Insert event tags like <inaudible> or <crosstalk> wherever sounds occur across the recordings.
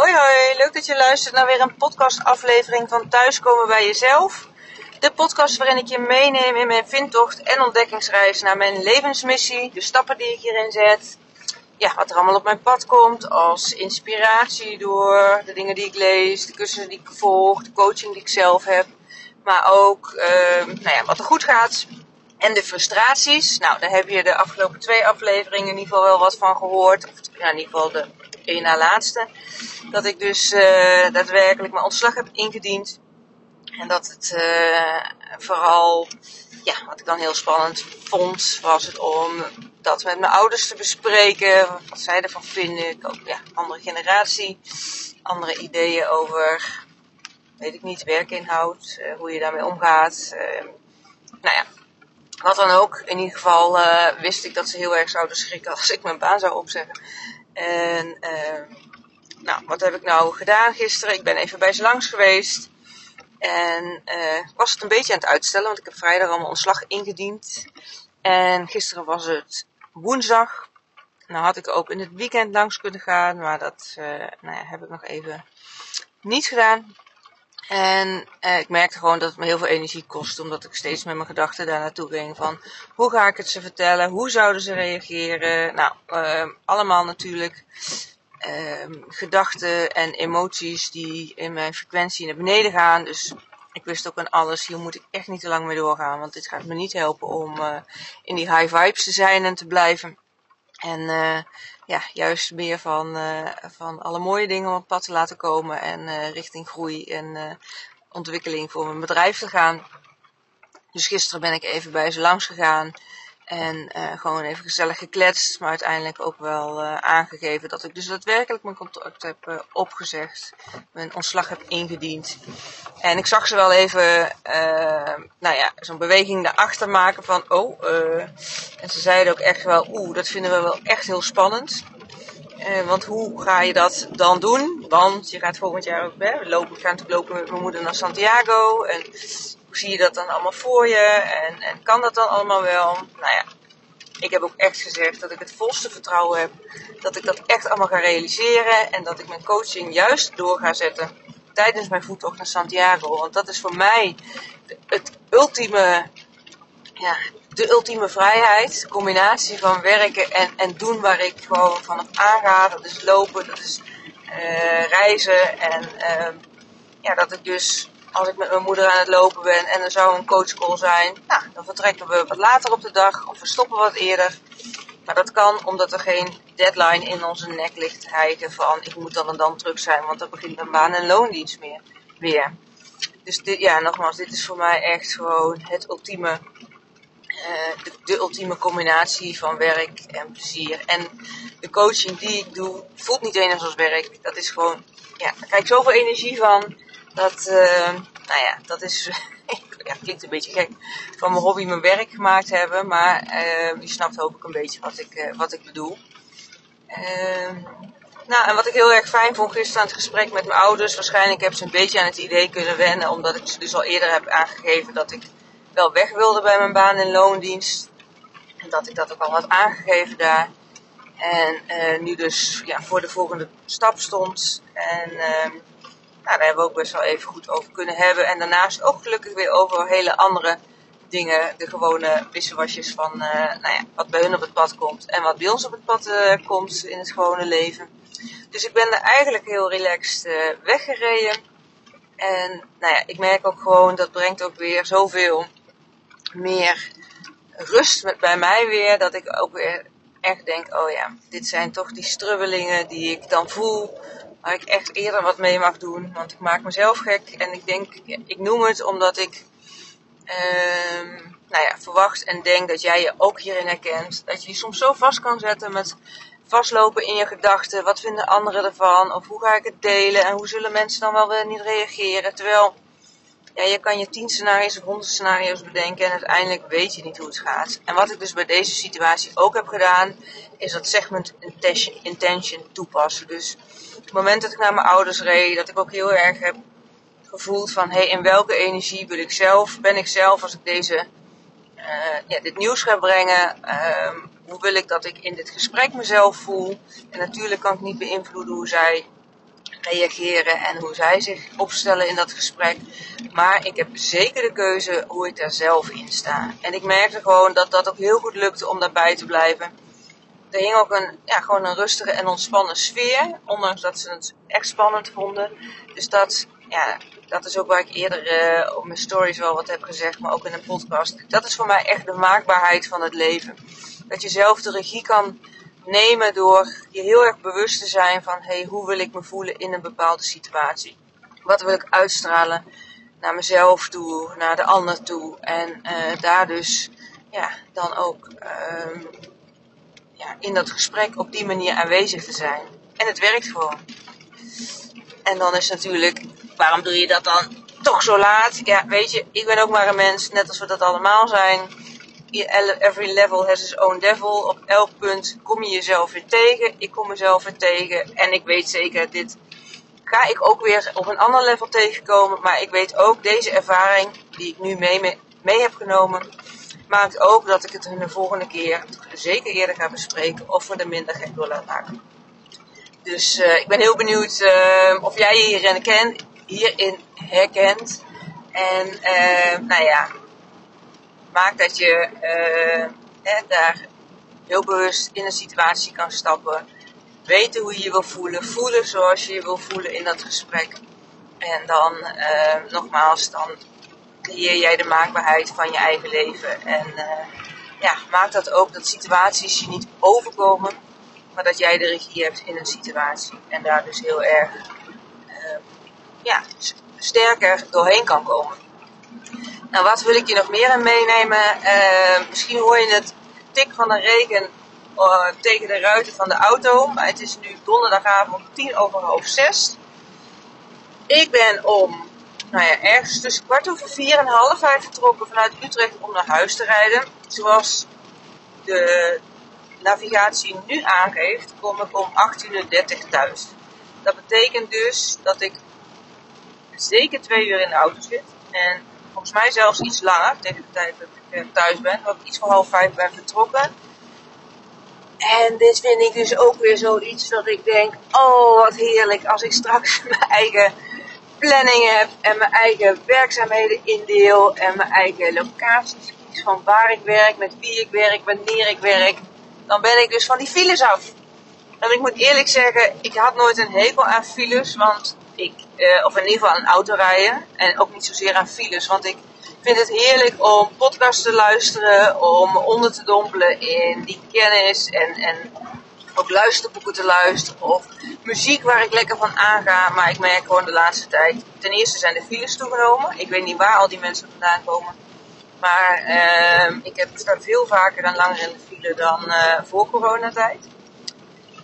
Hoi hoi, leuk dat je luistert naar weer een podcastaflevering van Thuiskomen bij Jezelf. De podcast waarin ik je meeneem in mijn vindtocht en ontdekkingsreis naar mijn levensmissie. De stappen die ik hierin zet. Ja, wat er allemaal op mijn pad komt als inspiratie door de dingen die ik lees, de cursussen die ik volg, de coaching die ik zelf heb. Maar ook uh, nou ja, wat er goed gaat en de frustraties. Nou, daar heb je de afgelopen twee afleveringen in ieder geval wel wat van gehoord. Of ja, in ieder geval de één na laatste. Dat ik dus uh, daadwerkelijk mijn ontslag heb ingediend. En dat het uh, vooral, ja, wat ik dan heel spannend vond, was het om dat met mijn ouders te bespreken. Wat zij ervan vinden. Ook, ja, andere generatie. Andere ideeën over, weet ik niet, werkinhoud. Uh, hoe je daarmee omgaat. nou ja, wat dan ook. In ieder geval wist ik dat ze heel erg zouden schrikken als ik mijn baan zou opzeggen. En uh, nou, wat heb ik nou gedaan gisteren? Ik ben even bij ze langs geweest. En uh, was het een beetje aan het uitstellen, want ik heb vrijdag al mijn ontslag ingediend. En gisteren was het woensdag. Nou had ik ook in het weekend langs kunnen gaan, maar dat uh, nou ja, heb ik nog even niet gedaan. En eh, ik merkte gewoon dat het me heel veel energie kost, omdat ik steeds met mijn gedachten daar naartoe ging. Van hoe ga ik het ze vertellen? Hoe zouden ze reageren? Nou, uh, allemaal natuurlijk uh, gedachten en emoties die in mijn frequentie naar beneden gaan. Dus ik wist ook aan alles, hier moet ik echt niet te lang mee doorgaan. Want dit gaat me niet helpen om uh, in die high vibes te zijn en te blijven. En uh, ja, juist meer van, uh, van alle mooie dingen op pad te laten komen en uh, richting groei en ontwikkeling voor mijn bedrijf te gaan. Dus gisteren ben ik even bij ze langs gegaan en gewoon even gezellig gekletst, maar uiteindelijk ook wel aangegeven dat ik dus daadwerkelijk mijn contract heb opgezegd, mijn ontslag heb ingediend. En ik zag ze wel even, nou ja, zo'n beweging daarachter maken van, oh, en ze zeiden ook echt wel, oeh, dat vinden we wel echt heel spannend. Want hoe ga je dat dan doen? Want je gaat volgend jaar ook, we lopen, ik ga natuurlijk lopen met mijn moeder naar Santiago. En hoe zie je dat dan allemaal voor je? En, en kan dat dan allemaal wel? Nou ja, ik heb ook echt gezegd dat ik het volste vertrouwen heb. Dat ik dat echt allemaal ga realiseren. En dat ik mijn coaching juist door ga zetten tijdens mijn voettocht naar Santiago. Want dat is voor mij het ultieme ja, de ultieme vrijheid. Combinatie van werken en, en doen waar ik gewoon van op aanga. Dat is lopen, dat is uh, reizen. En uh, ja, dat ik dus als ik met mijn moeder aan het lopen ben en er zou een coachcall zijn. Nou, dan vertrekken we wat later op de dag of we stoppen wat eerder. Maar dat kan omdat er geen deadline in onze nek ligt hijgen van ik moet dan en dan terug zijn, want dan begint mijn baan en loondienst meer, weer. Dus dit, ja, nogmaals, dit is voor mij echt gewoon het ultieme de, de, ultieme combinatie van werk en plezier. En de coaching die ik doe, voelt niet eens als werk. Dat is gewoon, ja, daar krijg ik zoveel energie van. Dat, uh, nou ja, dat is, <laughs> ja, klinkt een beetje gek, van mijn hobby mijn werk gemaakt hebben. Maar uh, je snapt hoop ik een beetje wat ik, wat ik bedoel. Ehm, nou, en wat ik heel erg fijn vond gisteren aan het gesprek met mijn ouders. Waarschijnlijk heb ze een beetje aan het idee kunnen wennen. Omdat ik ze dus al eerder heb aangegeven dat ik wel weg wilde bij mijn baan in loondienst. En dat ik dat ook al had aangegeven daar. En nu dus ja, voor de volgende stap stond. En uh, nou, daar hebben we ook best wel even goed over kunnen hebben. En daarnaast ook gelukkig weer over hele andere dingen. De gewone wisselwasjes van uh, nou ja, wat bij hun op het pad komt. En wat bij ons op het pad uh, komt in het gewone leven. Dus ik ben er eigenlijk heel relaxed weggereden. En nou ja, ik merk ook gewoon, dat brengt ook weer zoveel meer rust bij mij weer. Dat ik ook weer echt denk, oh ja, dit zijn toch die strubbelingen die ik dan voel. Waar ik echt eerder wat mee mag doen. Want ik maak mezelf gek. En ik denk, ik noem het omdat ik uh, nou ja, verwacht en denk dat jij je ook hierin herkent. Dat je je soms zo vast kan zetten met vastlopen in je gedachten. Wat vinden anderen ervan? Of hoe ga ik het delen? En hoe zullen mensen dan wel weer niet reageren? Terwijl ja, je kan je tien scenario's of honderd scenario's bedenken en uiteindelijk weet je niet hoe het gaat. En wat ik dus bij deze situatie ook heb gedaan, is dat segment intention toepassen. Dus het moment dat ik naar mijn ouders reed, dat ik ook heel erg heb gevoeld van, hé, hey, in welke energie wil ik zelf, ben ik zelf als ik deze, uh, ja, dit nieuws ga brengen, uh, hoe wil ik dat ik in dit gesprek mezelf voel. En natuurlijk kan ik niet beïnvloeden hoe zij reageren en hoe zij zich opstellen in dat gesprek. Maar ik heb zeker de keuze hoe ik daar zelf in sta. En ik merkte gewoon dat dat ook heel goed lukte om daarbij te blijven. Er hing ook een, ja, gewoon een rustige en ontspannen sfeer. Ondanks dat ze het echt spannend vonden. Dus dat, ja, dat is ook waar ik eerder uh, op mijn stories wel wat heb gezegd. Maar ook in een podcast. Dat is voor mij echt de maakbaarheid van het leven. Dat je zelf de regie kan nemen door je heel erg bewust te zijn van hey, hoe wil ik me voelen in een bepaalde situatie. Wat wil ik uitstralen naar mezelf toe, naar de ander toe. En uh, daar dus ja, dan ook uh, ja, in dat gesprek op die manier aanwezig te zijn. En het werkt gewoon. En dan is natuurlijk, waarom doe je dat dan toch zo laat? Ja, weet je, ik ben ook maar een mens, net als we dat allemaal zijn every level has its own devil. Op elk punt kom je jezelf weer tegen. Ik kom mezelf weer tegen. En ik weet zeker, dit ga ik ook weer op een ander level tegenkomen. Maar ik weet ook, deze ervaring die ik nu mee, mee heb genomen, maakt ook dat ik het de volgende keer zeker eerder ga bespreken of we er minder gek door laten maken. Dus uh, ik ben heel benieuwd uh, of jij je hierin, kent, hierin herkent. En uh, nou ja, maakt dat je uh, daar heel bewust in een situatie kan stappen. Weten hoe je je wil voelen. Voelen zoals je je wil voelen in dat gesprek. En dan, uh, nogmaals, dan creëer jij de maakbaarheid van je eigen leven. En uh, ja, maakt dat ook dat situaties je niet overkomen. Maar dat jij de regie hebt in een situatie. En daar dus heel erg ja, sterker doorheen kan komen. Nou, wat wil ik je nog meer aan meenemen? Uh, misschien hoor je het tik van de regen uh, tegen de ruiten van de auto. Maar het is nu donderdagavond tien over half zes. Ik ben om, nou ja, ergens tussen kwart over vier en half vijf vertrokken vanuit Utrecht om naar huis te rijden. Zoals de navigatie nu aangeeft, kom ik om 18.30 uur thuis. Dat betekent dus dat ik zeker twee uur in de auto zit. En volgens mij zelfs iets langer tegen de tijd dat ik eh, thuis ben. Dat ik iets voor half vijf ben vertrokken. En dit vind ik dus ook weer zoiets dat ik denk, oh wat heerlijk als ik straks <laughs> mijn eigen planning heb en mijn eigen werkzaamheden indeel en mijn eigen locaties kies van waar ik werk, met wie ik werk, wanneer ik werk. Dan ben ik dus van die files af. En ik moet eerlijk zeggen, ik had nooit een hekel aan files, want ik, uh, of in ieder geval aan autorijden. En ook niet zozeer aan files. Want ik vind het heerlijk om podcasts te luisteren. Om onder te dompelen in die kennis. En, en ook luisterboeken te luisteren. Of muziek waar ik lekker van aanga. Maar ik merk gewoon de laatste tijd. Ten eerste zijn de files toegenomen. Ik weet niet waar al die mensen vandaan komen. Maar uh, ik heb sta veel vaker dan langer in de file dan uh, voor coronatijd.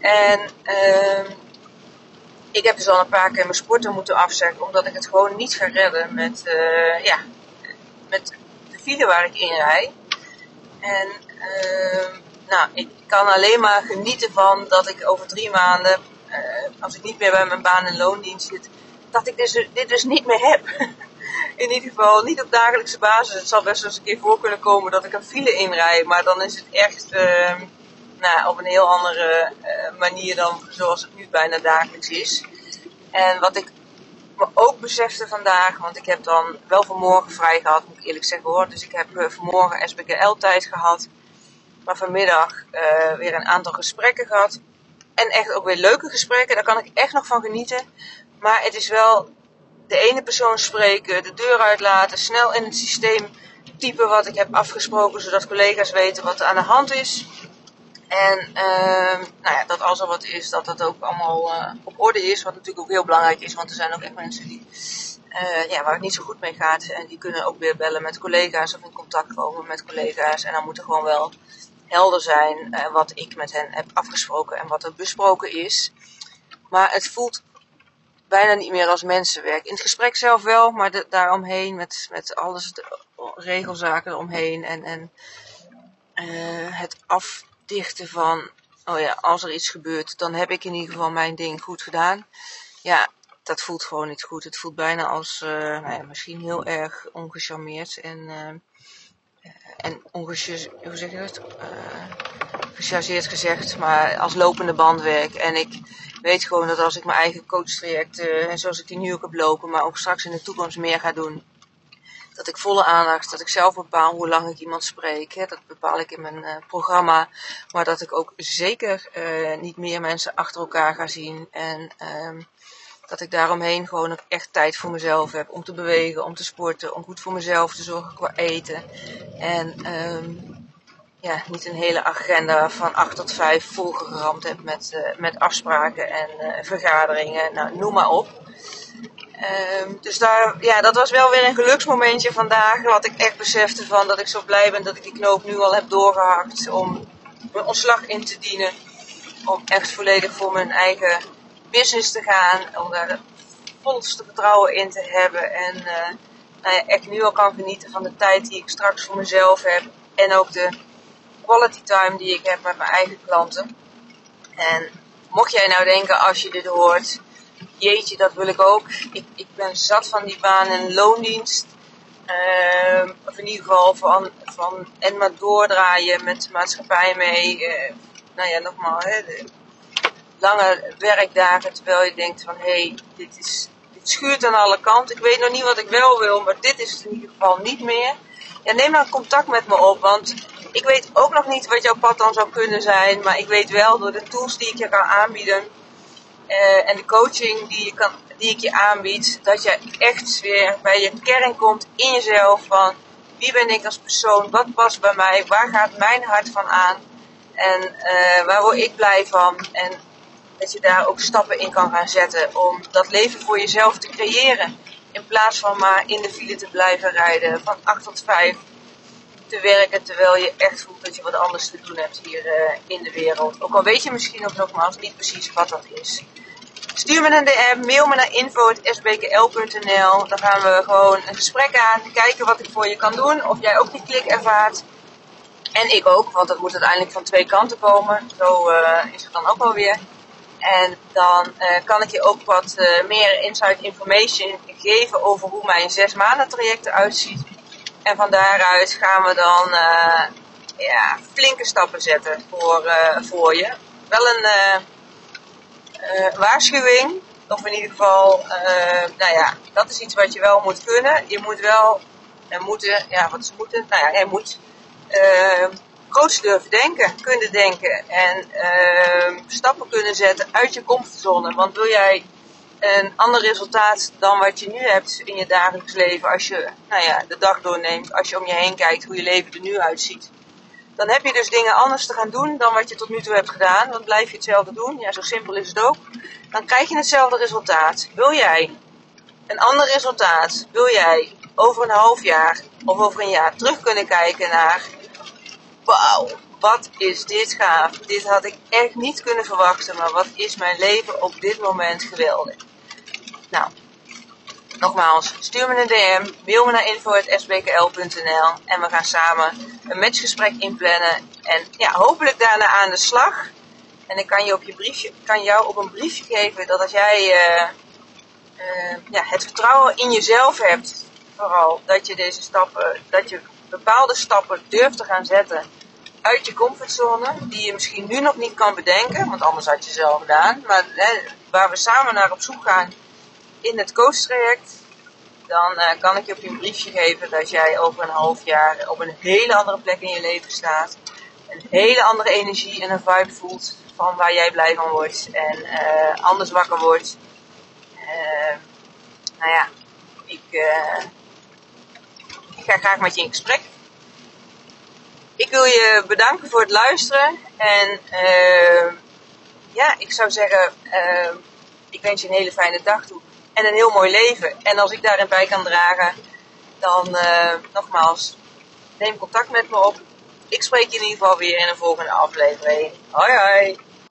En uh, ik heb dus al een paar keer mijn sporten moeten afzeggen, omdat ik het gewoon niet ga redden met, uh, ja, met de file waar ik in rijd. En uh, nou, ik kan alleen maar genieten van dat ik over drie maanden, uh, als ik niet meer bij mijn baan- en loondienst zit, dat ik dus, dit dus niet meer heb. <laughs> in ieder geval niet op dagelijkse basis. Het zal best eens een keer voor kunnen komen dat ik een file inrijd, maar dan is het echt ehm, nou, op een heel andere uh, manier dan zoals het nu bijna dagelijks is. En wat ik me ook besefte vandaag, want ik heb dan wel vanmorgen vrij gehad, moet ik eerlijk zeggen hoor. Dus ik heb uh, vanmorgen SBKL tijd gehad. Maar vanmiddag uh, weer een aantal gesprekken gehad. En echt ook weer leuke gesprekken, daar kan ik echt nog van genieten. Maar het is wel de ene persoon spreken, de deur uitlaten, snel in het systeem typen wat ik heb afgesproken, zodat collega's weten wat er aan de hand is. En uh, nou ja, dat als er wat is, dat dat ook allemaal uh, op orde is. Wat natuurlijk ook heel belangrijk is, want er zijn ook echt mensen die, uh, ja, waar het niet zo goed mee gaat. En die kunnen ook weer bellen met collega's of in contact komen met collega's. En dan moet er gewoon wel helder zijn uh, wat ik met hen heb afgesproken en wat er besproken is. Maar het voelt bijna niet meer als mensenwerk. In het gesprek zelf wel, maar de, daaromheen met, met alles, de regelzaken eromheen en, en het af dichten van, oh ja, als er iets gebeurt, dan heb ik in ieder geval mijn ding goed gedaan. Ja, dat voelt gewoon niet goed. Het voelt bijna als, uh, nou ja, misschien heel erg ongecharmeerd en, uh, en hoe zeg je dat? Uh, gechargeerd gezegd, maar als lopende band werk. En ik weet gewoon dat als ik mijn eigen coachtrajecten, en zoals ik die nu ook heb lopen, maar ook straks in de toekomst meer ga doen, dat ik volle aandacht, dat ik zelf bepaal hoe lang ik iemand spreek. Hè, dat bepaal ik in mijn uh, programma. Maar dat ik ook zeker uh, niet meer mensen achter elkaar ga zien. En um, dat ik daaromheen gewoon ook echt tijd voor mezelf heb. Om te bewegen, om te sporten, om goed voor mezelf te zorgen qua eten. En um, ja, niet een hele agenda van 8 tot 5 volgeramd heb met, uh, met afspraken en vergaderingen. Nou, noem maar op. Um, dus daar, ja, dat was wel weer een geluksmomentje vandaag. Wat ik echt besefte van dat ik zo blij ben dat ik die knoop nu al heb doorgehakt. Om mijn ontslag in te dienen. Om echt volledig voor mijn eigen business te gaan. Om daar het volste vertrouwen in te hebben. En uh, echt nu al kan genieten van de tijd die ik straks voor mezelf heb. En ook de quality time die ik heb met mijn eigen klanten. En mocht jij nou denken als je dit hoort jeetje, dat wil ik ook. Ik, ik ben zat van die baan in loondienst. Uh, of in ieder geval van, van en maar doordraaien met de maatschappij mee. Uh, nou ja, nogmaals, hè, lange werkdagen terwijl je denkt van hé, hey, dit, is, dit schuurt aan alle kanten. Ik weet nog niet wat ik wel wil, maar dit is het in ieder geval niet meer. Ja, neem dan contact met me op, want ik weet ook nog niet wat jouw pad dan zou kunnen zijn. Maar ik weet wel door de tools die ik je kan aanbieden uh, en de coaching die, kan, die ik je aanbied, dat je echt weer bij je kern komt in jezelf van wie ben ik als persoon, wat past bij mij, waar gaat mijn hart van aan en uh, waar word ik blij van en dat je daar ook stappen in kan gaan zetten om dat leven voor jezelf te creëren. In plaats van maar in de file te blijven rijden van 8 tot 5 te werken terwijl je echt voelt dat je wat anders te doen hebt hier uh, in de wereld. Ook al weet je misschien ook nogmaals niet precies wat dat is. Stuur me een DM, mail me naar info.sbkl.nl. Dan gaan we gewoon een gesprek aan, kijken wat ik voor je kan doen. Of jij ook die klik ervaart. En ik ook, want dat moet uiteindelijk van twee kanten komen. Zo uh, is het dan ook alweer. En dan uh, kan ik je ook wat uh, meer insight information geven over hoe mijn zes maanden traject eruit ziet. En van daaruit gaan we dan ja, flinke stappen zetten voor, voor je. Wel een uh, waarschuwing. Of in ieder geval, uh, nou ja, dat is iets wat je wel moet kunnen. Je moet wel, en moeten, ja, wat is moeten? Nou ja, je moet groots durven denken, kunnen denken. En stappen kunnen zetten uit je comfortzone. Want wil jij een ander resultaat dan wat je nu hebt in je dagelijks leven, als je nou ja, de dag doorneemt, als je om je heen kijkt hoe je leven er nu uitziet dan heb je dus dingen anders te gaan doen dan wat je tot nu toe hebt gedaan. Want blijf je hetzelfde doen, ja, zo simpel is het ook. Dan krijg je hetzelfde resultaat. Wil jij een ander resultaat? Wil jij over een half jaar of over een jaar terug kunnen kijken naar... Wauw, wat is dit gaaf. Dit had ik echt niet kunnen verwachten, maar wat is mijn leven op dit moment geweldig. Nou, Nogmaals, stuur me een DM, mail me naar info.sbkl.nl en we gaan samen een matchgesprek inplannen. En ja, hopelijk daarna aan de slag. En ik kan, je op je briefje, kan jou op een briefje geven dat als jij uh, uh, ja, het vertrouwen in jezelf hebt, vooral dat je deze stappen, dat je bepaalde stappen durft te gaan zetten uit je comfortzone, die je misschien nu nog niet kan bedenken, want anders had je ze al gedaan, maar waar we samen naar op zoek gaan in het coachtraject, dan uh, kan ik je op je briefje geven dat jij over een half jaar op een hele andere plek in je leven staat. Een hele andere energie en een vibe voelt van waar jij blij van wordt en uh, anders wakker wordt. Uh, nou ja, ik, ik ga graag met je in gesprek. Ik wil je bedanken voor het luisteren en ja, ik zou zeggen, ik wens je een hele fijne dag toe en een heel mooi leven. En als ik daarin bij kan dragen, dan uh, nogmaals, neem contact met me op. Ik spreek je in ieder geval weer in een volgende aflevering. Hoi hoi!